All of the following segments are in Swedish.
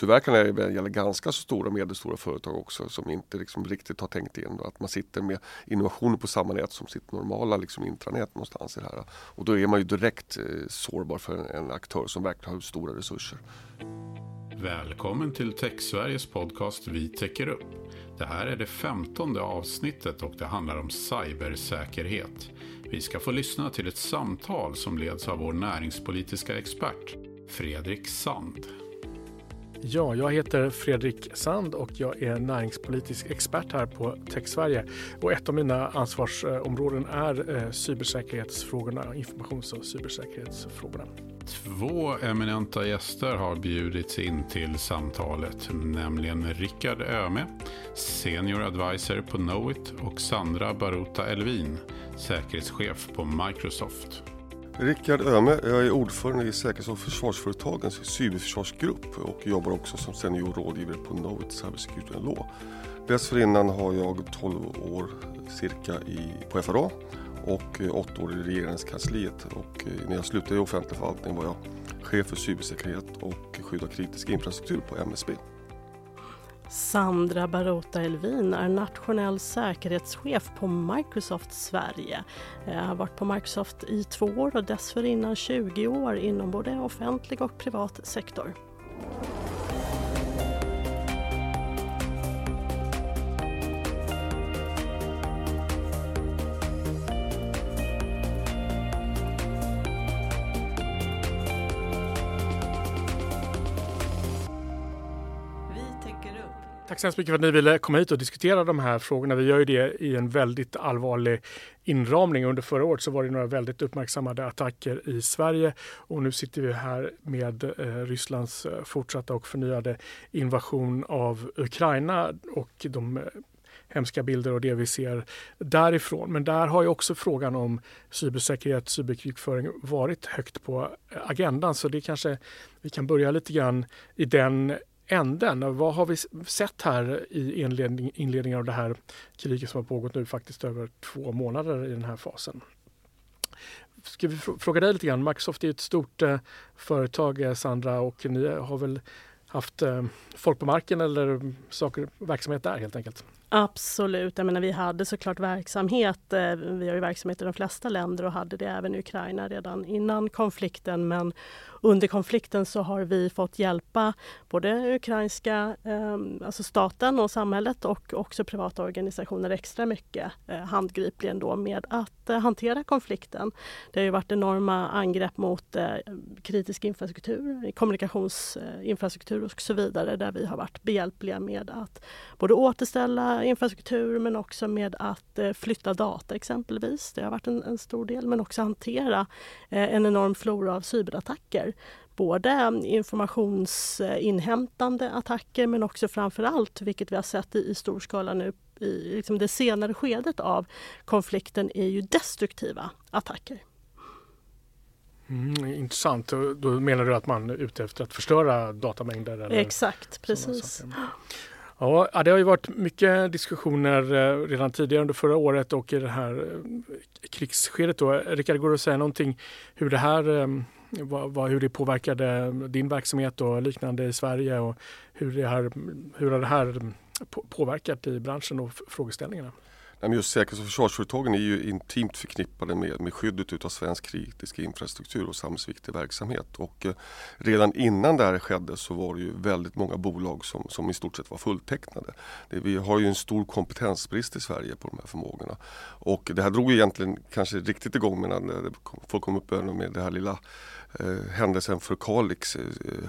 tyvärr kan det gälla ganska så stora och medelstora företag också som inte liksom riktigt har tänkt in att man sitter med innovationer på samma nät som sitt normala liksom intranät någonstans i det här. Och då är man ju direkt eh, sårbar för en, en aktör som verkligen har stora resurser. Välkommen till TechSveriges podcast Vi täcker upp. Det här är det femtonde avsnittet och det handlar om cybersäkerhet. Vi ska få lyssna till ett samtal som leds av vår näringspolitiska expert Fredrik Sand. Ja, jag heter Fredrik Sand och jag är näringspolitisk expert här på TechSverige. Och ett av mina ansvarsområden är eh, cybersäkerhetsfrågorna, informations och cybersäkerhetsfrågorna. Två eminenta gäster har bjudits in till samtalet, nämligen Rickard Öme, Senior Advisor på Knowit och Sandra Baruta Elvin, säkerhetschef på Microsoft. Rickard Öme, jag är ordförande i Säkerhets och försvarsföretagens cyberförsvarsgrupp och jobbar också som senior rådgivare på Knowit Cybersecurity Law. Dessförinnan har jag 12 år cirka i, på FRA och eh, 8 år i regeringskansliet och eh, när jag slutade i offentlig förvaltning var jag chef för cybersäkerhet och skydd av kritisk infrastruktur på MSB. Sandra Barota Elvin är nationell säkerhetschef på Microsoft Sverige. Jag har varit på Microsoft i två år och dessförinnan 20 år inom både offentlig och privat sektor. Tack så hemskt mycket för att ni ville komma hit och diskutera de här frågorna. Vi gör ju det i en väldigt allvarlig inramning. Under förra året så var det några väldigt uppmärksammade attacker i Sverige och nu sitter vi här med eh, Rysslands eh, fortsatta och förnyade invasion av Ukraina och de eh, hemska bilder och det vi ser därifrån. Men där har ju också frågan om cybersäkerhet, cyberkrigföring varit högt på agendan. Så det kanske vi kan börja lite grann i den änden. Vad har vi sett här i inledning, inledningen av det här kriget som har pågått nu faktiskt över två månader i den här fasen? Ska vi fråga dig lite grann? Microsoft är ett stort eh, företag eh, Sandra och ni har väl haft eh, folk på marken eller saker, verksamhet där helt enkelt? Absolut. Jag menar, vi hade såklart verksamhet. Eh, vi har ju verksamhet i de flesta länder och hade det även i Ukraina redan innan konflikten. Men under konflikten så har vi fått hjälpa både ukrainska, ehm, alltså staten och samhället och också privata organisationer extra mycket eh, handgripligen då med att eh, hantera konflikten. Det har ju varit enorma angrepp mot eh, kritisk infrastruktur, kommunikationsinfrastruktur och så vidare där vi har varit behjälpliga med att både återställa infrastruktur men också med att eh, flytta data exempelvis. Det har varit en, en stor del men också hantera eh, en enorm flora av cyberattacker. Både informationsinhämtande attacker men också framför allt, vilket vi har sett i, i stor skala nu i liksom det senare skedet av konflikten, är ju destruktiva attacker. Mm, intressant. Då menar du att man är ute efter att förstöra datamängder? Eller Exakt, precis. Ja, det har ju varit mycket diskussioner eh, redan tidigare under förra året och i det här eh, krigsskedet. Då. Rickard, går det att säga någonting hur det här ehm, hur det påverkade din verksamhet och liknande i Sverige och hur, det här, hur har det här påverkat i branschen och frågeställningarna? Just säkerhets och försvarsföretagen är ju intimt förknippade med, med skyddet av svensk kritisk infrastruktur och samhällsviktig verksamhet. Och eh, redan innan det här skedde så var det ju väldigt många bolag som, som i stort sett var fulltecknade. Det, vi har ju en stor kompetensbrist i Sverige på de här förmågorna. Och det här drog ju egentligen kanske riktigt igång medan eh, folk kom upp med det här lilla eh, händelsen för Kalix eh,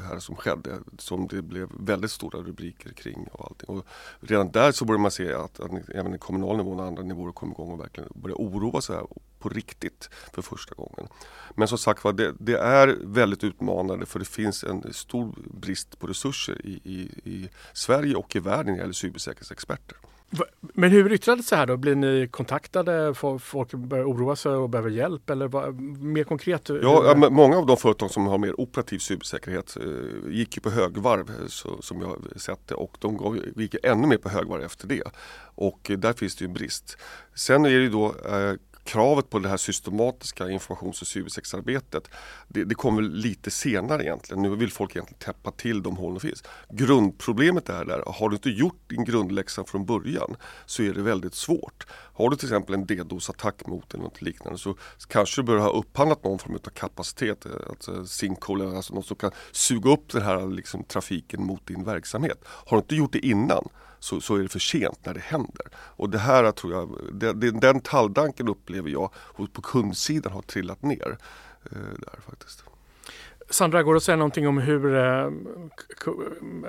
här som skedde som det blev väldigt stora rubriker kring och allting. Och redan där så började man se att, att även den kommunala nivån och andra nivåer kom igång och verkligen började oroa sig på riktigt för första gången. Men som sagt var, det, det, är väldigt utmanande för det finns en stor brist på resurser i, i, i Sverige och i världen när det gäller cybersäkerhetsexperter. Men hur yttrar det sig här då? Blir ni kontaktade? Folk börjar oroa sig och behöver hjälp? Eller vad, mer konkret? Ja, många av de företag som har mer operativ cybersäkerhet eh, gick ju på högvarv eh, så, som jag sett det och de gav, gick ännu mer på högvarv efter det. Och eh, där finns det ju en brist. Sen är det ju då eh, kravet på det här systematiska informations och cybersexarbetet det, det kommer lite senare egentligen. Nu vill folk egentligen täppa till de hål som finns. Grundproblemet är där, har du inte gjort din grundläxa från början så är det väldigt svårt. Har du till exempel en DDoS-attack mot eller något liknande så kanske du bör ha upphandlat någon form av kapacitet, eh, alltså sinkhole, alltså något som kan suga upp den här liksom, trafiken mot din verksamhet. Har du inte gjort det innan så, så är det för sent när det händer. Och det här tror jag, det, det, den talldanken upplever jag på kundsidan har trillat ner. Eh, där faktiskt. Sandra, går det att säga någonting om hur eh,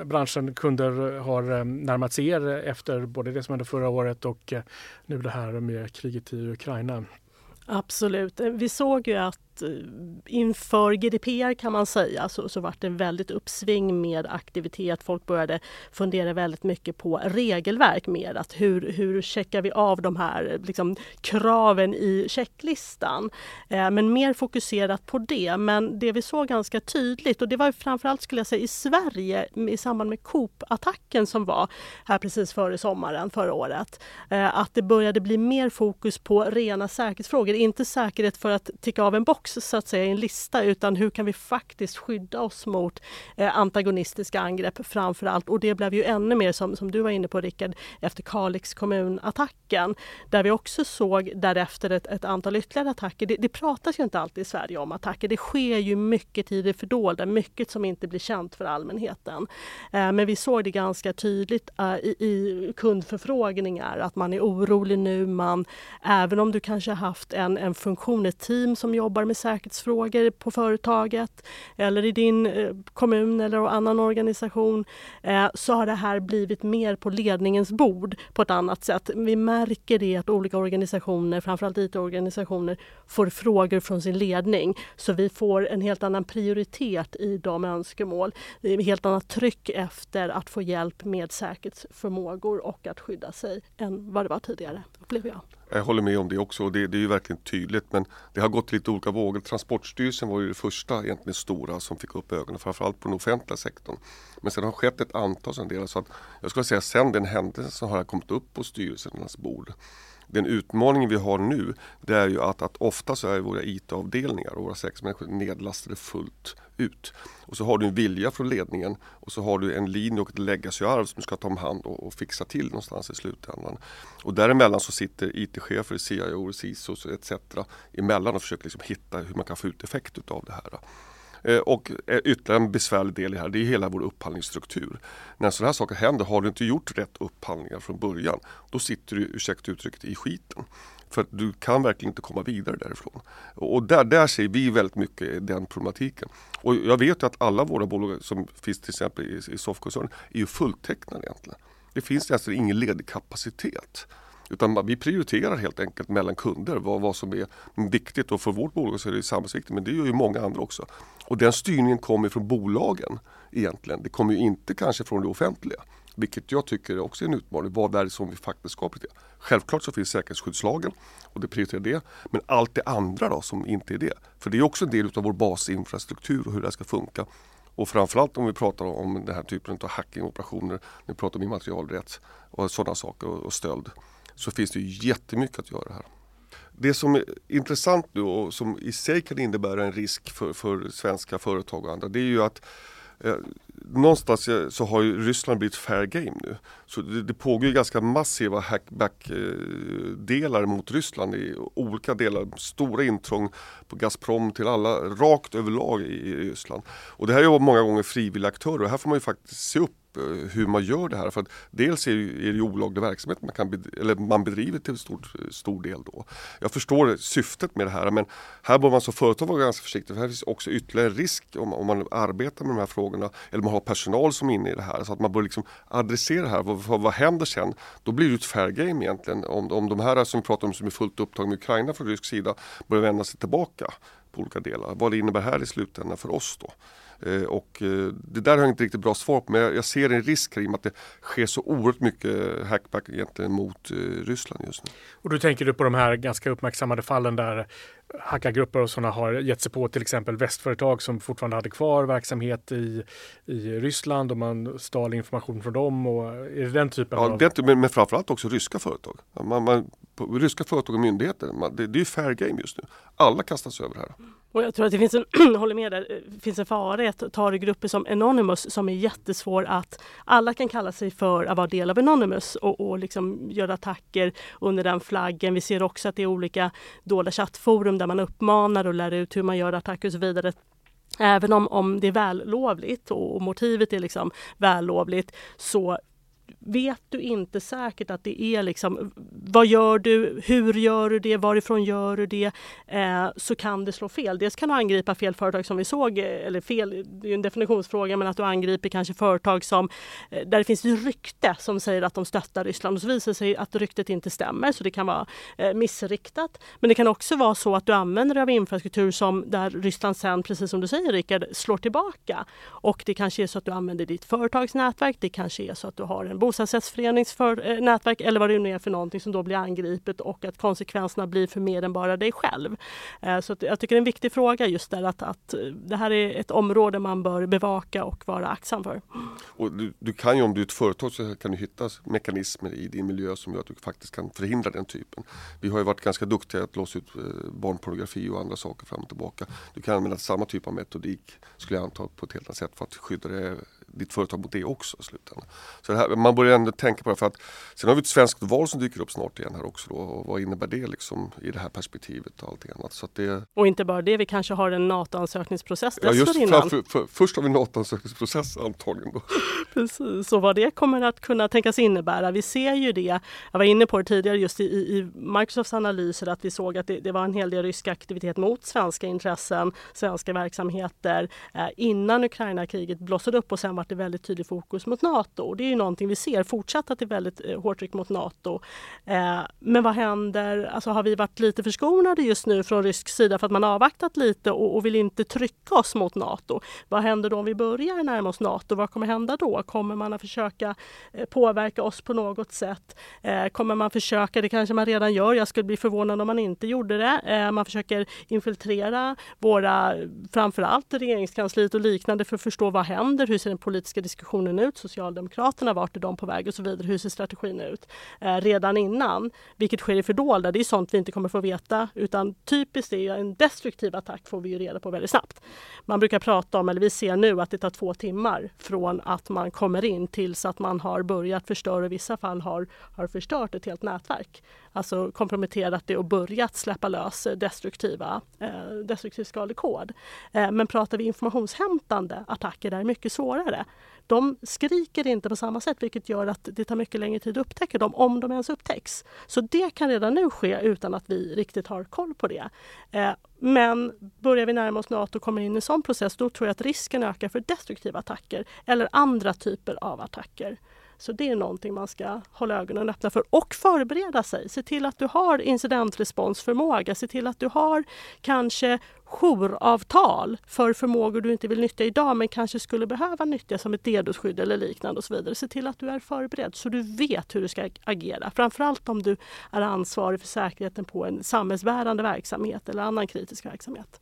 branschen, kunder har eh, närmat sig er efter både det som hände förra året och eh, nu det här med kriget i Ukraina? Absolut. Vi såg ju att Eh, inför GDPR kan man säga så, så var det en väldigt uppsving med aktivitet. Folk började fundera väldigt mycket på regelverk mer. Att hur, hur checkar vi av de här liksom, kraven i checklistan? Eh, men mer fokuserat på det. Men det vi såg ganska tydligt och det var framförallt skulle jag säga i Sverige i samband med Coop-attacken som var här precis före sommaren förra året. Eh, att det började bli mer fokus på rena säkerhetsfrågor. Inte säkerhet för att ticka av en box så att säga i en lista utan hur kan vi faktiskt skydda oss mot eh, antagonistiska angrepp framför allt. Och det blev ju ännu mer som, som du var inne på Rickard efter Kalix kommunattacken där vi också såg därefter ett, ett antal ytterligare attacker. Det, det, pratas ju inte alltid i Sverige om attacker. Det sker ju mycket i det fördolda, mycket som inte blir känt för allmänheten. Eh, men vi såg det ganska tydligt eh, i, i kundförfrågningar att man är orolig nu. Man, även om du kanske haft en, en funktion, ett team som jobbar med med säkerhetsfrågor på företaget eller i din eh, kommun eller annan organisation eh, så har det här blivit mer på ledningens bord på ett annat sätt. Vi märker det att olika organisationer, framförallt IT-organisationer, får frågor från sin ledning. Så vi får en helt annan prioritet i de önskemål. Det är ett helt annat tryck efter att få hjälp med säkerhetsförmågor och att skydda sig än vad det var tidigare, upplever jag. Jag håller med om det också och det, det är ju verkligen tydligt men det har gått lite olika vågor. Transportstyrelsen var ju det första egentligen stora som fick upp ögonen framförallt på den offentliga sektorn. Men sen har det skett ett antal sådana delar så att jag skulle säga sen den händelsen har det kommit upp på styrelsernas bord den utmaning vi har nu det är ju att, att ofta så är våra IT-avdelningar och våra säkerhetsmänniskor nedlastade fullt ut. Och så har du en vilja från ledningen och så har du en linje och ett legacy-arv som du ska ta om hand och, och, fixa till någonstans i slutändan. Och däremellan så sitter IT-chefer, CIO, CISOs etc. emellan och försöker liksom hitta hur man kan få ut effekt utav det här. Eh, och ytterligare en besvärlig del i det här det är hela vår upphandlingsstruktur. När sådana här saker händer, har du inte gjort rätt upphandlingar från början, då sitter du, ursäkta uttrycket, i skiten. För att du kan verkligen inte komma vidare därifrån. Och där, där ser vi väldigt mycket den problematiken. Och jag vet att alla våra bolag som finns till exempel i, i softkoncernen är ju fulltecknade egentligen. Det finns alltså ingen ledig kapacitet. Utan vi prioriterar helt enkelt mellan kunder vad, vad som är viktigt och för vårt bolag så är det samhällsviktigt men det gör ju många andra också. Och den styrningen kommer från bolagen egentligen. Det kommer ju inte kanske från det offentliga. Vilket jag tycker också är en utmaning. Vad är det som vi faktiskt ska prioritera? Självklart så finns säkerhetsskyddslagen och det prioriterar det. Men allt det andra då som inte är det. För det är också en del av vår basinfrastruktur och hur det ska funka. Och framförallt om vi pratar om den här typen av hackingoperationer, när vi pratar om immaterialrätt och sådana saker och stöld så finns det ju jättemycket att göra här. Det som är intressant nu och som i sig kan innebära en risk för, för svenska företag och andra det är ju att eh, någonstans så har ju Ryssland blivit fair game nu. Så det, det pågår ju ganska massiva hackback-delar eh, mot Ryssland i olika delar. Stora intrång på Gazprom till alla, rakt överlag i, i Ryssland. Och det här är många gånger frivilliga aktörer och här får man ju faktiskt se upp eh, hur man gör det här. För att dels är det, är det olaglig verksamhet man, kan bedri eller man bedriver till stor, stor del. Då. Jag förstår syftet med det här men här bör man som företag vara ganska försiktig. För här finns också ytterligare risk om, om man arbetar med de här frågorna eller man har personal som är inne i det här. Så att man bör liksom adressera det här. Vad, vad, vad händer sen? Då blir det ett fair game egentligen. Om, om de här som vi pratar om som är fullt upptagna med Ukraina från rysk sida börjar vända sig tillbaka på olika delar. Vad det innebär här i slutändan för oss då. Eh, och eh, det där har jag inte riktigt bra svar på men jag ser en risk kring att det sker så oerhört mycket hackback egentligen mot Ryssland just nu. Och då tänker du på de här ganska uppmärksammade fallen där hackargrupper och sådana har gett sig på till exempel västföretag som fortfarande hade kvar verksamhet i, i Ryssland och man stal information från dem. Och är det den typen ja, av... Det, men, men framförallt också ryska företag. Man, man, ryska företag och myndigheter, man, det, det är fair game just nu. Alla kastas över här. Och jag tror att det finns en, håller med där, eh, finns en fara i att ta det grupper som Anonymous som är jättesvår att alla kan kalla sig för att vara del av Anonymous och, och liksom göra attacker under den flaggen. Vi ser också att det är olika dolda chattforum där man uppmanar och lär ut hur man gör attacker och så vidare. Även om, om det är vällovligt och, och motivet är liksom vällovligt så vet du inte säkert att det är liksom vad gör du, hur gör du det, varifrån gör du det, eh, så kan det slå fel. Dels kan du angripa fel företag som vi såg, eh, eller fel, det är en definitionsfråga, men att du angriper kanske företag som eh, där det finns rykte som säger att de stöttar Ryssland och så visar det sig att ryktet inte stämmer, så det kan vara eh, missriktat. Men det kan också vara så att du använder dig av infrastruktur som där Ryssland sen, precis som du säger Rickard, slår tillbaka. Och det kanske är så att du använder ditt företagsnätverk, det kanske är så att du har en bostadsrättsföreningsnätverk eh, eller vad det nu är för någonting som då blir angripet och att konsekvenserna blir för mer än bara dig själv. Eh, så jag tycker det är en viktig fråga just där att, att eh, det här är ett område man bör bevaka och vara aktsam för. Och du, du, kan ju om du är ett företag så kan du hitta mekanismer i din miljö som gör att du faktiskt kan förhindra den typen. Vi har ju varit ganska duktiga att låsa ut barnpornografi och andra saker fram och tillbaka. Du kan använda samma typ av metodik skulle jag anta på ett helt annat sätt för att skydda dig ditt företag mot det också i slutändan. Så här, man börjar ändå tänka på det för att sen har vi ett svenskt val som dyker upp snart igen här också då, och vad innebär det liksom i det här perspektivet och allting annat. Så det... Och inte bara det, vi kanske har en NATO-ansökningsprocess ja, just för, för, för, Först har vi en NATO-ansökningsprocess antagligen. Då. Precis, och vad det kommer att kunna tänkas innebära. Vi ser ju det, jag var inne på det tidigare just i, i Microsofts analyser att vi såg att det, det, var en hel del rysk aktivitet mot svenska intressen, svenska verksamheter eh, innan Ukraina-kriget blossade upp och sen varit det väldigt tydligt fokus mot Nato. Och det är ju någonting vi ser fortsatt att det är väldigt eh, hårt tryck mot Nato. Eh, men vad händer? Alltså har vi varit lite förskonade just nu från rysk sida för att man avvaktat lite och, och vill inte trycka oss mot Nato? Vad händer då om vi börjar närma oss Nato? Vad kommer hända då? Kommer man att försöka eh, påverka oss på något sätt? Eh, kommer man försöka, det kanske man redan gör, jag skulle bli förvånad om man inte gjorde det. Eh, man försöker infiltrera våra, framförallt regeringskansliet och liknande för att förstå vad händer? Hur ser den politiska diskussionen ut? Socialdemokraterna, vart är de på väg och så vidare? Hur ser strategin ut? Eh, redan innan, vilket sker i fördolda, det är sånt vi inte kommer få veta utan typiskt är en destruktiv attack får vi ju reda på väldigt snabbt. Man brukar prata om, eller vi ser nu att det tar två timmar från att man kommer in tills att man har börjat förstöra, och i vissa fall har, har förstört ett helt nätverk. Alltså komprometterat det och börjat släppa lös eh, destruktiva, eh, destruktiv skadlig kod. Eh, men pratar vi informationshämtande attacker där är det mycket svårare. De skriker inte på samma sätt vilket gör att det tar mycket längre tid att upptäcka dem om de ens upptäcks. Så det kan redan nu ske utan att vi riktigt har koll på det. Eh, men börjar vi närma oss Nato och kommer in i en sån process då tror jag att risken ökar för destruktiva attacker eller andra typer av attacker. Så det är någonting man ska hålla ögonen öppna för och förbereda sig. Se till att du har incidentresponsförmåga. Se till att du har kanske jouravtal för förmågor du inte vill nyttja idag men kanske skulle behöva nyttja som ett DDoS-skydd eller liknande och så vidare. Se till att du är förberedd så du vet hur du ska agera. Framförallt om du är ansvarig för säkerheten på en samhällsbärande verksamhet eller annan kritisk verksamhet.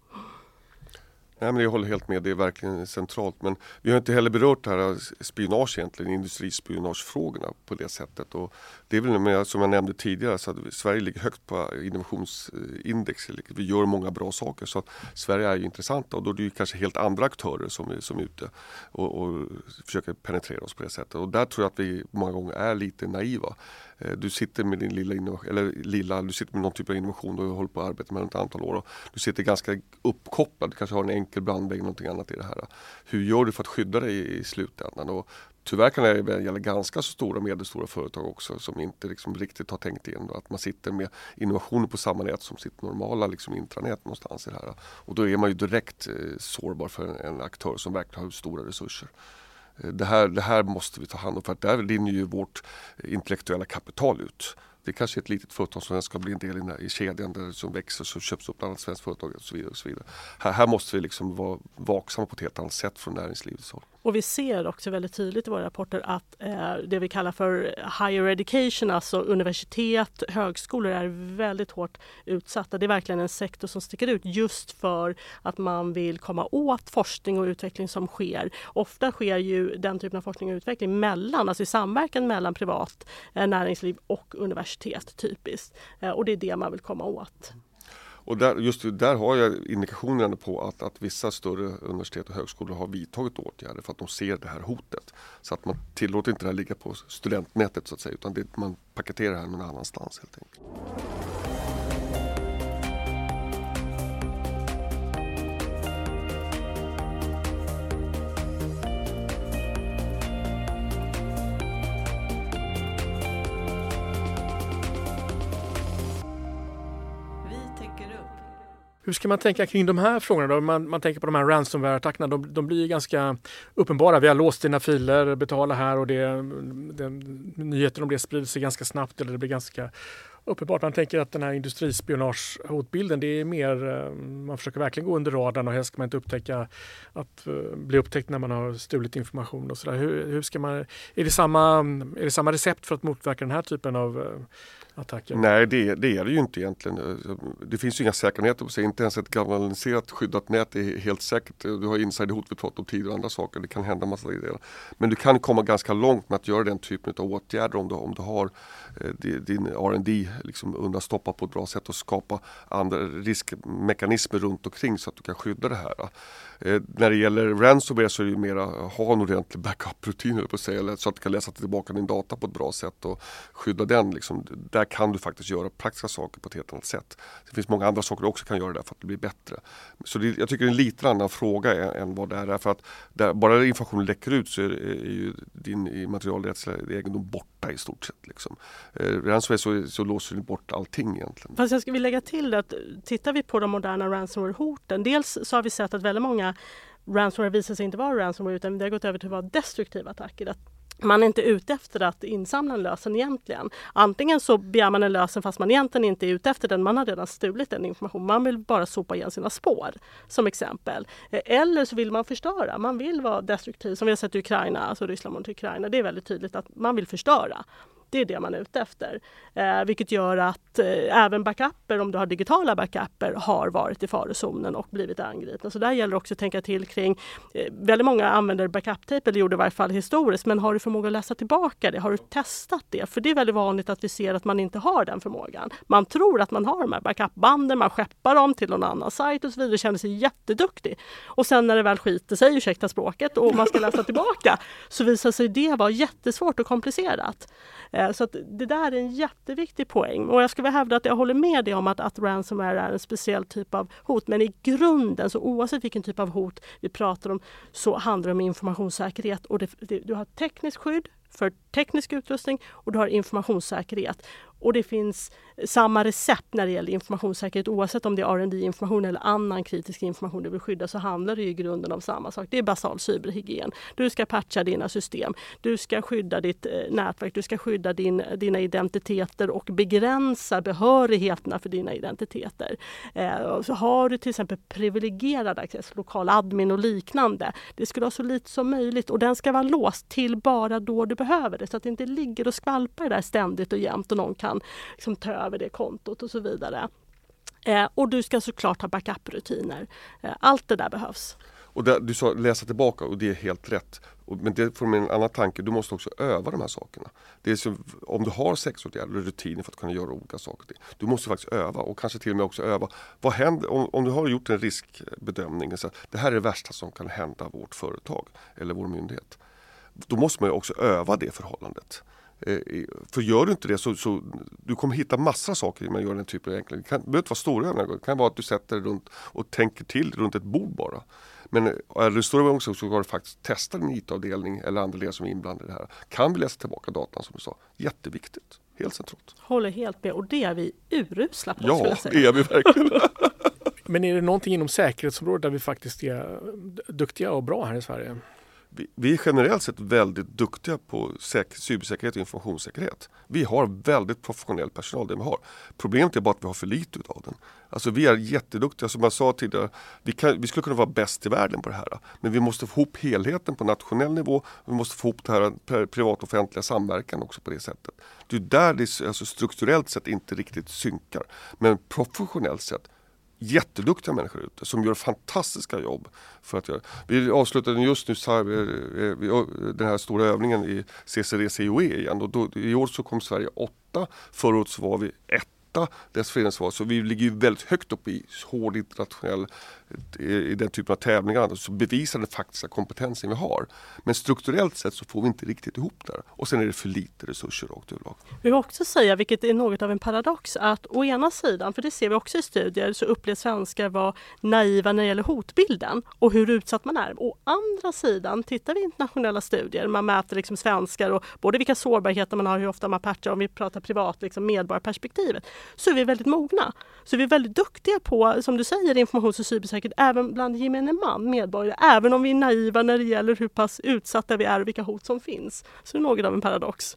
Nej, men jag håller helt med, det är verkligen centralt. Men vi har inte heller berört det här spionage egentligen, industrispionagefrågorna på det sättet. Och det är väl med, som jag nämnde tidigare, så att Sverige ligger högt på innovationsindex. Vi gör många bra saker så att Sverige är ju intressanta och då är det ju kanske helt andra aktörer som är, som är ute och, och försöker penetrera oss på det sättet. Och där tror jag att vi många gånger är lite naiva. Eh, du sitter med din lilla, eller lilla, du sitter med någon typ av innovation och håller på att arbeta med ett antal år. Och du sitter ganska uppkopplad, du kanske har en enkel brandvägg eller någonting annat i det här. Hur gör du för att skydda dig i slutändan? Och tyvärr kan det gälla ganska så stora och medelstora företag också som inte liksom riktigt har tänkt igenom att man sitter med innovationer på samma nät som sitt normala liksom intranät någonstans i det här. Och då är man ju direkt eh, sårbar för en, en aktör som verkligen har stora resurser. Eh, det här, det här måste vi ta hand om för att där rinner ju vårt eh, intellektuella kapital ut. Det kanske är ett litet företag som ska bli en del i, här, i kedjan där som växer som köps upp bland annat svenskt företag och så vidare. Och så vidare. Här, här måste vi liksom vara vaksamma på ett helt annat sätt från näringslivets håll. Och vi ser också väldigt tydligt i våra rapporter att eh, det vi kallar för higher education, alltså universitet, högskolor är väldigt hårt utsatta. Det är verkligen en sektor som sticker ut just för att man vill komma åt forskning och utveckling som sker. Ofta sker ju den typen av forskning och utveckling mellan, alltså i samverkan mellan privat eh, näringsliv och universitet typiskt. Eh, och det är det man vill komma åt. Och där, just där har jag indikationer på att, att vissa större universitet och högskolor har vidtagit åtgärder för att de ser det här hotet. Så att man tillåter inte det här ligga på studentnätet så att säga utan det, man paketerar det här någon annanstans helt enkelt. Hur ska man tänka kring de här frågorna? Då? Man, man tänker på de här ransomware-attackerna. De, de blir ganska uppenbara. Vi har låst dina filer, betala här och det, det, nyheter om det sprider sig ganska snabbt eller det blir ganska uppenbart. Man tänker att den här industrispionagehotbilden, det är mer, eh, man försöker verkligen gå under radarn och helst ska man inte upptäcka att eh, bli upptäckt när man har stulit information och sådär. Hur, hur ska man, är, det samma, är det samma recept för att motverka den här typen av eh, attacker? Nej, det, det, är det ju inte egentligen. Det finns ju inga säkerheter på sig. Inte ens ett galvaniserat skyddat nät är helt säkert. Du har insiderhot vi pratat om tidigare och andra saker. Det kan hända massa grejer. Men du kan komma ganska långt med att göra den typen av åtgärder om du, om du har eh, din R&D liksom undanstoppad på ett bra sätt och skapa andra riskmekanismer runt omkring så att du kan skydda det här. Eh, när det gäller ransomware så är det ju mera ha en ordentlig backup-rutin på att säga, så att du kan läsa tillbaka din data på ett bra sätt och skydda den. Liksom. Där kan du faktiskt göra praktiska saker på ett helt annat sätt. Det finns många andra saker du också kan göra där för att det blir bättre. Så det, jag tycker det är en lite annan fråga än, än vad det är. För att där, bara informationen läcker ut så är, är ju din immaterialrättsliga egendom borta i stort sett. Liksom. Eh, ransomware så, så låser du bort allting egentligen. Fast jag skulle lägga till att tittar vi på de moderna ransomware-hoten. Dels så har vi sett att väldigt många ransomware visar sig inte vara ransomware utan det har gått över till att vara destruktiva attacker. Man är inte ute efter att insamla en lösen egentligen. Antingen så begär man en lösen fast man egentligen inte är ute efter den. Man har redan stulit den informationen. Man vill bara sopa igen sina spår som exempel. Eh, eller så vill man förstöra. Man vill vara destruktiv som vi har sett i Ukraina, alltså Ryssland mot Ukraina. Det är väldigt tydligt att man vill förstöra. Det är det man är ute efter. Eh, vilket gör att eh, även backuper, om du har digitala backuper, har varit i farozonen och blivit angripna. Så där gäller också att tänka till kring, eh, väldigt många använder backup-tape, eller gjorde i varje fall historiskt, men har du förmåga att läsa tillbaka det? Har du testat det? För det är väldigt vanligt att vi ser att man inte har den förmågan. Man tror att man har de här backupbanden, man skeppar dem till någon annan sajt och så vidare, känner sig jätteduktig. Och sen när det väl skiter sig, ursäkta språket, och man ska läsa tillbaka, så visar sig det vara jättesvårt och komplicerat. Eh, så det där är en jätteviktig poäng och jag skulle hävda att jag håller med dig om att, att ransomware är en speciell typ av hot. Men i grunden, så oavsett vilken typ av hot vi pratar om, så handlar det om informationssäkerhet och det, det, du har tekniskt skydd för teknisk utrustning och du har informationssäkerhet. Och det finns samma recept när det gäller informationssäkerhet oavsett om det är rd information eller annan kritisk information du vill skydda så handlar det i grunden om samma sak. Det är basal cyberhygien. Du ska patcha dina system. Du ska skydda ditt eh, nätverk. Du ska skydda din, dina identiteter och begränsa behörigheterna för dina identiteter. Eh, så har du till exempel privilegierad access, lokal admin och liknande. Det ska du ha så lite som möjligt och den ska vara låst till bara då du behöver det så att det inte ligger och skvalpar där ständigt och jämt och någon kan liksom ta över över det kontot och så vidare. Eh, och du ska såklart ha backup-rutiner. Eh, allt det där behövs. Och det, du sa läsa tillbaka och det är helt rätt. Men det får mig en annan tanke. Du måste också öva de här sakerna. Det är så, om du har sexåtgärder och rutiner för att kunna göra olika saker. Du måste faktiskt öva och kanske till och med också öva. Vad händer om, om du har gjort en riskbedömning. Så det här är det värsta som kan hända vårt företag eller vår myndighet. Då måste man också öva det förhållandet. Eh, för gör du inte det så, så du kommer hitta massa saker när man gör den typen av enkla. Det, kan, det behöver inte vara stora övningar. Det kan vara att du sätter dig runt och tänker till runt ett bord bara. Men eh, är det stora också så ska du faktiskt testa din IT-avdelning eller andra ledare som är inblandade i det här. Kan vi läsa tillbaka datan som du sa? Jätteviktigt. Helt centralt. Håller helt med och det är vi urusla på. Ja, det är vi verkligen. Men är det någonting inom säkerhetsområdet där vi faktiskt är duktiga och bra här i Sverige? Vi, vi är generellt sett väldigt duktiga på cybersäkerhet och informationssäkerhet. Vi har väldigt professionell personal, det vi har. Problemet är bara att vi har för lite utav den. Alltså vi är jätteduktiga, som jag sa tidigare, vi, kan, vi skulle kunna vara bäst i världen på det här. Men vi måste få ihop helheten på nationell nivå. Vi måste få ihop det här privat-offentliga samverkan också på det sättet. Det är där det alltså strukturellt sett inte riktigt synkar. Men professionellt sett jätteduktiga människor ute som gör fantastiska jobb. För att göra. Vi avslutade just nu eh, eh, eh, den här stora övningen i CCD-COE igen och då, i år så kom Sverige åtta. Förra året så var vi ett dessförinnan. Så vi ligger ju väldigt högt upp i hård internationell i den typen av tävlingar så bevisar den faktiska kompetensen vi har. Men strukturellt sett så får vi inte riktigt ihop det. Och sen är det för lite resurser rakt överlag. Vi vill också säga, vilket är något av en paradox, att å ena sidan, för det ser vi också i studier, så upplevs svenskar vara naiva när det gäller hotbilden och hur utsatt man är. Å andra sidan, tittar vi i internationella studier, man mäter liksom svenskar och både vilka sårbarheter man har, hur ofta man patchar, om vi pratar privat, liksom medborgarperspektivet, så är vi väldigt mogna. Så vi är väldigt duktiga på, som du säger, informations och cybersäkerhet även bland gemene man, medborgare, även om vi är naiva när det gäller hur pass utsatta vi är och vilka hot som finns. Så det är något av en paradox.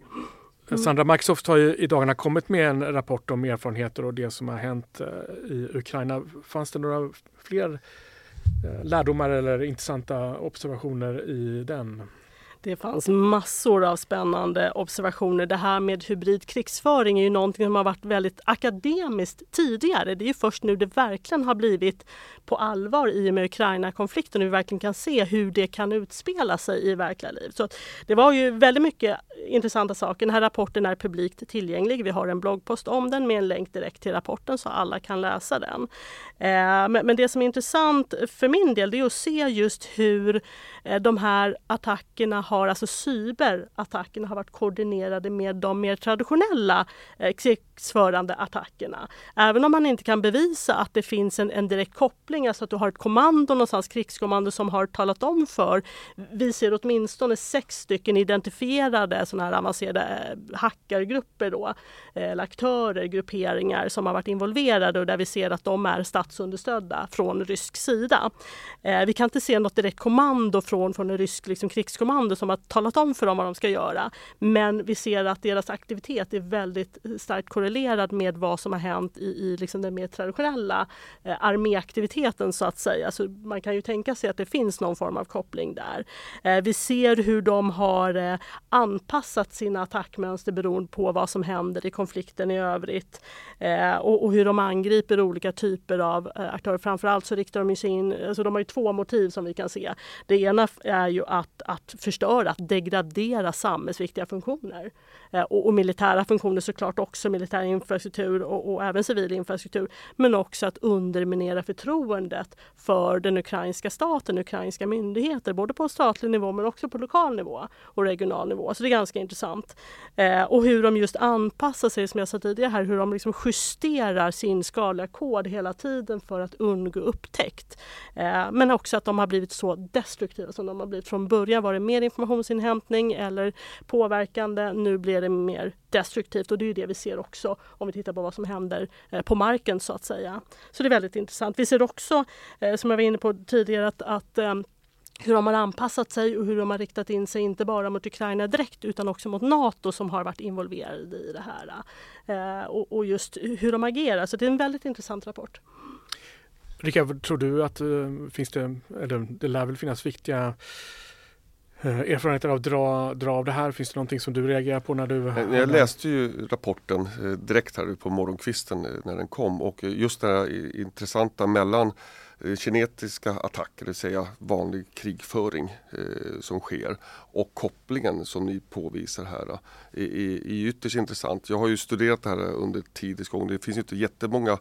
Mm. Sandra, Microsoft har ju i dagarna kommit med en rapport om erfarenheter och det som har hänt eh, i Ukraina. Fanns det några fler eh, lärdomar eller intressanta observationer i den? Det fanns massor av spännande observationer. Det här med hybrid krigsföring är ju någonting som har varit väldigt akademiskt tidigare. Det är först nu det verkligen har blivit på allvar i och med Ukraina-konflikten och vi verkligen kan se hur det kan utspela sig i verkliga liv. Så det var ju väldigt mycket intressanta saker. Den här rapporten är publikt tillgänglig. Vi har en bloggpost om den med en länk direkt till rapporten så alla kan läsa den. Eh, men det som är intressant för min del det är att se just hur eh, de här attackerna har, alltså cyberattackerna har varit koordinerade med de mer traditionella eh, krigsförande attackerna. Även om man inte kan bevisa att det finns en, en direkt koppling, alltså att du har ett kommando någonstans, krigskommando som har talat om för, vi ser åtminstone sex stycken identifierade sådana här avancerade eh, hackargrupper då, eh, eller aktörer, grupperingar som har varit involverade och där vi ser att de är statsunderstödda från rysk sida. Eh, vi kan inte se något direkt kommando från, från en rysk liksom, krigskommando som har talat om för dem vad de ska göra. Men vi ser att deras aktivitet är väldigt starkt korrelerad med vad som har hänt i, i liksom den mer traditionella eh, arméaktiviteten så att säga. Så man kan ju tänka sig att det finns någon form av koppling där. Eh, vi ser hur de har eh, anpassat sina attackmönster beroende på vad som händer i konflikten i övrigt eh, och, och, hur de angriper olika typer av eh, aktörer. Framförallt så riktar de sig in, alltså de har ju två motiv som vi kan se. Det ena är ju att, att förstöra, för att degradera samhällsviktiga funktioner. Eh, och, och, militära funktioner såklart också, militär infrastruktur och, och, även civil infrastruktur. Men också att underminera förtroendet för den ukrainska staten, ukrainska myndigheter, både på statlig nivå men också på lokal nivå och regional nivå. Så det är ganska intressant. Eh, och hur de just anpassar sig, som jag sa tidigare här, hur de liksom justerar sin skadliga kod hela tiden för att undgå upptäckt. Eh, men också att de har blivit så destruktiva som de har blivit. Från början var det mer informationsinhämtning eller påverkande. Nu blir det mer destruktivt och det är det vi ser också om vi tittar på vad som händer eh, på marken så att säga. Så det är väldigt intressant. Vi ser också, eh, som jag var inne på tidigare, att, att eh, hur de har anpassat sig och hur de har riktat in sig inte bara mot Ukraina direkt utan också mot Nato som har varit involverade i det här. Och, och, just hur de agerar. Så det är en väldigt intressant rapport. Rickard, tror du att finns det, eller det lär väl finnas viktiga Eh, erfarenheter av dra, dra av det här? Finns det någonting som du reagerar på när du... Eh, jag läste ju rapporten eh, direkt här på morgonkvisten när den kom och just det här intressanta mellan kinetiska attacker, det vill säga vanlig krigföring eh, som sker och kopplingen som ni påvisar här är, är, är ytterst intressant. Jag har ju studerat det här under tidens gång. Det finns ju inte jättemånga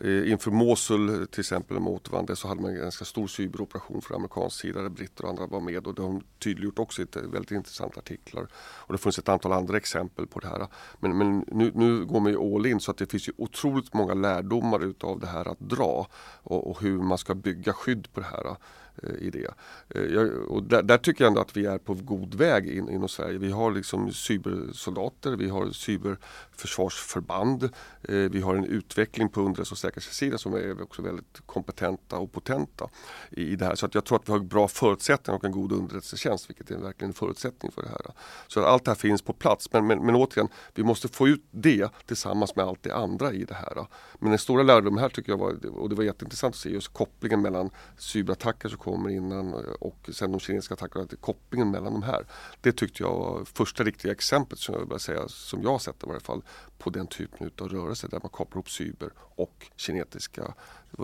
Eh, inför Mosul till exempel mot återvandring så hade man en ganska stor cyberoperation från amerikansk sida där britter och andra var med och det har de tydliggjort också i väldigt intressanta artiklar. Och det finns ett antal andra exempel på det här. Men, men nu, nu går man ju all in så att det finns ju otroligt många lärdomar utav det här att dra och, och hur man ska bygga skydd på det här. Eh, i det. Eh, jag, och där, där, tycker jag ändå att vi är på god väg in, inom Sverige. Vi har liksom cybersoldater, vi har cyberförsvarsförband, eh, vi har en utveckling på underrättelse och säkerhetssidan som är också väldigt kompetenta och potenta i, i det här. Så att jag tror att vi har bra förutsättningar och en god underrättelsetjänst vilket är verkligen en förutsättning för det här. Så att allt det här finns på plats men, men, men återigen, vi måste få ut det tillsammans med allt det andra i det här. Men den stora lärdomen här tycker jag var, och det var jätteintressant att se just kopplingen mellan cyberattacker som kommer innan eh, och sen de kinesiska attackerna, kopplingen mellan de här. Det tyckte jag var första riktiga exemplet som jag, säga, som jag har sett i varje fall på den typen av rörelse där man kopplar ihop cyber och kinetiska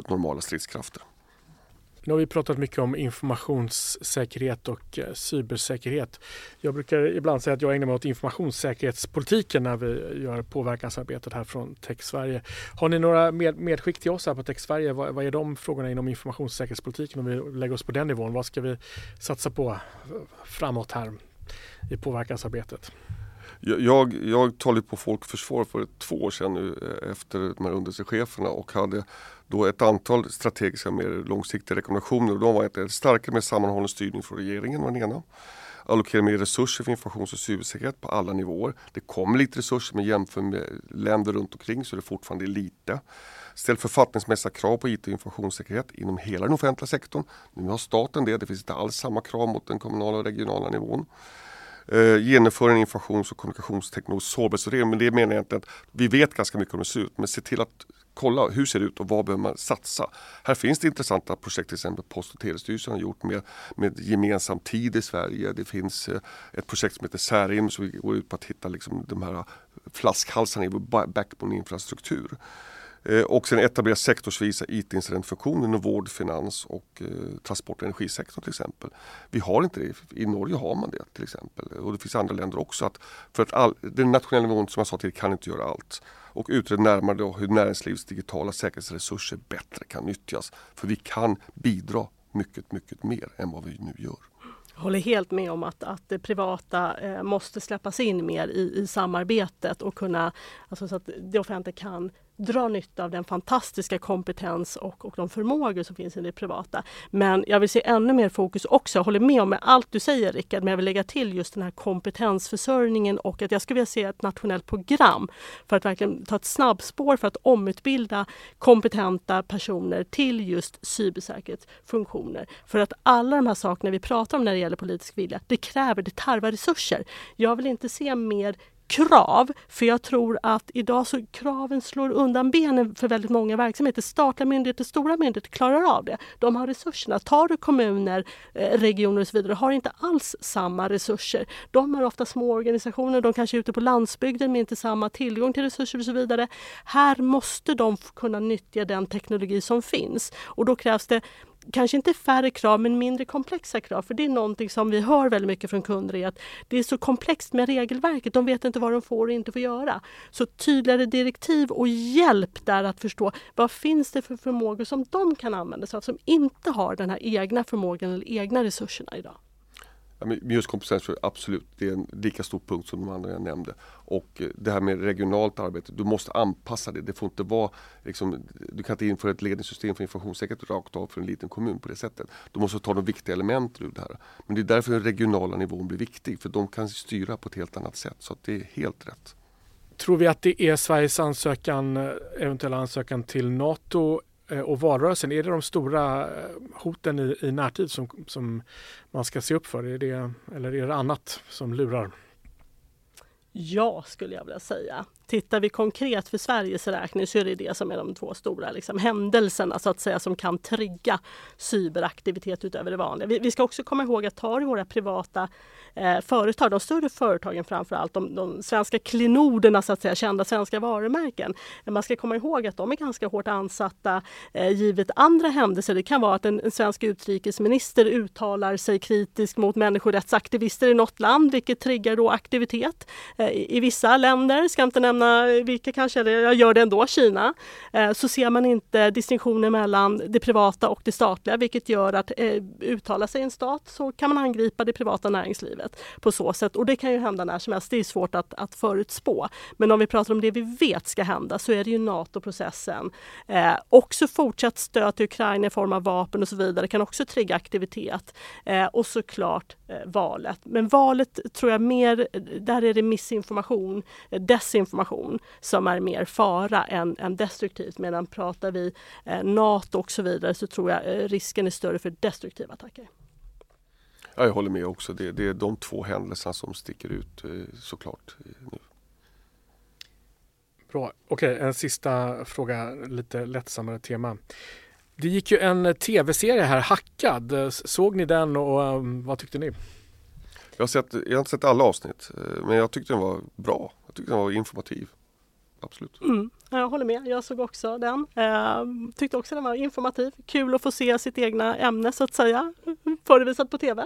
normala stridskrafter. Nu har vi pratat mycket om informationssäkerhet och eh, cybersäkerhet. Jag brukar ibland säga att jag ägnar mig åt informationssäkerhetspolitiken när vi gör påverkansarbetet här från Tech Sverige. Har ni några med, medskick till oss här på Tech Sverige? Vad, vad, är de frågorna inom informationssäkerhetspolitiken om vi lägger oss på den nivån? Vad ska vi satsa på framåt här i påverkansarbetet? Jag, jag talade på Folk och Försvar för två år sedan nu eh, efter de här underrättelsecheferna och hade då ett antal strategiska mer långsiktiga rekommendationer. De var ett starkare, med sammanhållen styrning från regeringen var den ena. Allokera mer resurser för informations och cybersäkerhet på alla nivåer. Det kommer lite resurser men jämfört med länder runt omkring så är det fortfarande lite. Ställ författningsmässiga krav på IT och informationssäkerhet inom hela den offentliga sektorn. Nu har staten det, det finns inte alls samma krav mot den kommunala och regionala nivån. Eh, genomför en informations och kommunikationsteknologisk sårbarhetsutredning. Men det menar jag inte att vi vet ganska mycket om hur det ser ut. Men se till att kolla hur ser det ut och vad behöver man satsa. Här finns det intressanta projekt till exempel Post och telestyrelsen har gjort med, med gemensam tid i Sverige. Det finns eh, ett projekt som heter Särim som går ut på att hitta liksom de här flaskhalsarna i vår backbone-infrastruktur. Eh, och sen etablera sektorsvisa IT-incidentfunktioner inom vård, finans och eh, transport och energisektorn till exempel. Vi har inte det. I Norge har man det till exempel. Och det finns andra länder också. Att för att all, den nationella nivån som jag sa till kan inte göra allt. Och utreda närmare då hur näringslivets digitala säkerhetsresurser bättre kan nyttjas. För vi kan bidra mycket, mycket mer än vad vi nu gör. Jag håller helt med om att, att det privata eh, måste släppas in mer i, i samarbetet och kunna, alltså så att det offentliga kan dra nytta av den fantastiska kompetens och, och de förmågor som finns i det privata. Men jag vill se ännu mer fokus också. Jag håller med om allt du säger Rickard, men jag vill lägga till just den här kompetensförsörjningen och att jag skulle vilja se ett nationellt program för att verkligen ta ett snabbspår för att omutbilda kompetenta personer till just cybersäkerhetsfunktioner. För att alla de här sakerna vi pratar om när det gäller politisk vilja, det kräver, det tarvar resurser. Jag vill inte se mer krav. För jag tror att idag så kraven slår undan benen för väldigt många verksamheter. Statliga myndigheter, stora myndigheter klarar av det. De har resurserna. Tar du kommuner, eh, regioner och så vidare, har inte alls samma resurser. De har ofta små organisationer, de kanske är ute på landsbygden med inte samma tillgång till resurser och så vidare. Här måste de kunna nyttja den teknologi som finns och då krävs det kanske inte färre krav men mindre komplexa krav. För det är någonting som vi hör väldigt mycket från kunder är att det är så komplext med regelverket. De vet inte vad de får och inte får göra. Så tydligare direktiv och hjälp där att förstå vad finns det för förmågor som de kan använda sig av som inte har den här egna förmågan eller egna resurserna idag. Just kompetens, absolut, det är en lika stor punkt som de andra jag nämnde. Och eh, det här med regionalt arbete, du måste anpassa det. Det får inte vara, liksom, du kan inte införa ett ledningssystem för informationssäkerhet rakt av för en liten kommun på det sättet. Du måste ta de viktiga elementen ur det här. Men det är därför den regionala nivån blir viktig, för de kan styra på ett helt annat sätt. Så det är helt rätt. Tror vi att det är Sveriges ansökan, eh, eventuella ansökan till NATO Eh, och valrörelsen, är det de stora eh, hoten i, i närtid som, som man ska se upp för? Är det, eller är det annat som lurar? Ja, skulle jag vilja säga. Tittar vi konkret för Sveriges räkning så är det det som är de två stora liksom, händelserna så att säga som kan trigga cyberaktivitet utöver det vanliga. Vi, vi ska också komma ihåg att tar våra privata eh, företag, de större företagen framför allt, de, de svenska klenoderna så att säga, kända svenska varumärken. Man ska komma ihåg att de är ganska hårt ansatta eh, givet andra händelser. Det kan vara att en, en svensk utrikesminister uttalar sig kritiskt mot människorättsaktivister i något land vilket triggar då aktivitet. Eh, i, I vissa länder, ska inte nämna nämna vilka kanske, eller jag gör det ändå, Kina, eh, så ser man inte distinktioner mellan det privata och det statliga vilket gör att eh, uttala sig i en stat så kan man angripa det privata näringslivet på så sätt och det kan ju hända när som helst. Det är svårt att, att förutspå. Men om vi pratar om det vi vet ska hända så är det ju NATO-processen. Eh, också fortsatt stöd till Ukraina i form av vapen och så vidare kan också trigga aktivitet. Eh, och såklart valet. Men valet tror jag mer, där är det missinformation, eh, desinformation som är mer fara än, än destruktivt. Medan pratar vi eh, NATO och så vidare så tror jag eh, risken är större för destruktiva attacker. Ja, jag håller med också. Det, det är de två händelserna som sticker ut såklart. Nu. Bra. Okej, en sista fråga, lite lättsammare tema. Det gick ju en tv-serie här, Hackad. Såg ni den och um, vad tyckte ni? Jag har, sett, jag har inte sett alla avsnitt eh, men jag tyckte den var bra. Jag tyckte den var informativ. Absolut. Mm, jag håller med. Jag såg också den. Eh, tyckte också den var informativ. Kul att få se sitt egna ämne så att säga förevisat på tv.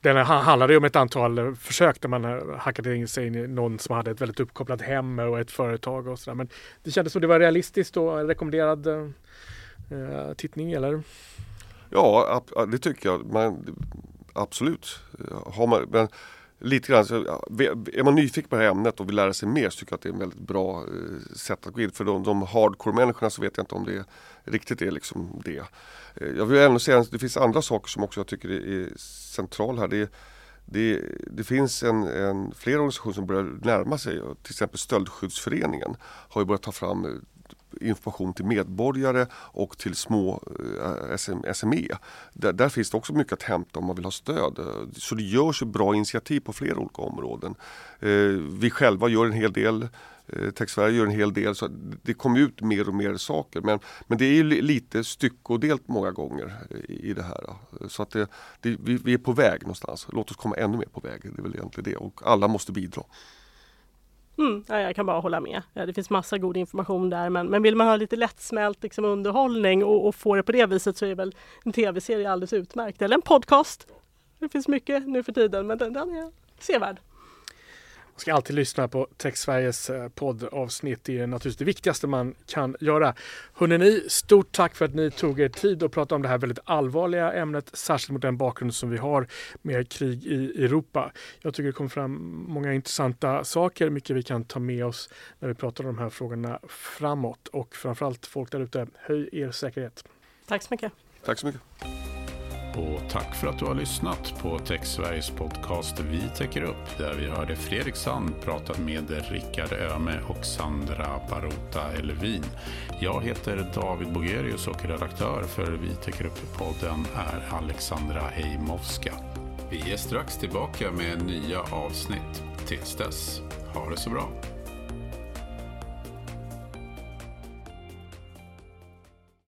Den handlade om ett antal försök där man hackade in sig in i någon som hade ett väldigt uppkopplat hem och ett företag och sådär. Men det kändes som det var realistiskt och en rekommenderad eh, tittning eller? Ja, det tycker jag. Man, absolut. Har man, men lite grann, så, är man nyfiken på det här ämnet och vill lära sig mer så tycker jag att det är en väldigt bra eh, sätt att gå in. För de, de hardcore-människorna så vet jag inte om det riktigt är liksom det. Eh, jag vill ändå säga att det finns andra saker som också jag tycker är central här. Det, det, det, finns en, en, flera organisationer som börjar närma sig, till exempel Stöldskyddsföreningen har ju börjat ta fram eh, information till medborgare och till små eh, SME. Där, där, finns det också mycket att hämta om man vill ha stöd. Så det görs bra initiativ på flera olika områden. Eh, vi själva gör en hel del. Eh, Tech Sverige gör en hel del. Så det kommer ut mer och mer saker. Men, men det är lite styckodelt många gånger i det här. Så att det, det, vi, vi är på väg någonstans. Låt oss komma ännu mer på väg. Det är väl egentligen det. Och alla måste bidra. Mm, jag kan bara hålla med. Eh, det finns massa god information där men, men vill man ha lite lättsmält liksom, underhållning och, och få det på det viset så är väl en tv-serie alldeles utmärkt. Eller en podcast. Det finns mycket nu för tiden men den, den är sevärd. Ska alltid lyssna på Tech Sveriges eh, poddavsnitt. Det är naturligtvis det viktigaste man kan göra. Hörrni, ni, stort tack för att ni tog er tid att prata om det här väldigt allvarliga ämnet, särskilt mot den bakgrund som vi har med krig i Europa. Jag tycker det kom fram många intressanta saker, mycket vi kan ta med oss när vi pratar om de här frågorna framåt och framförallt folk där ute, höj er säkerhet. Tack så mycket. Tack så mycket. Och tack för att du har lyssnat på TechSveriges podcast Vi täcker upp där vi hörde Fredrik Sand prata med Rickard Öme och Sandra Barota Elvin. Jag heter David Bogerius och redaktör för Vi täcker upp-podden är Alexandra Heimovska. Vi är strax tillbaka med nya avsnitt. Tills dess, ha det så bra.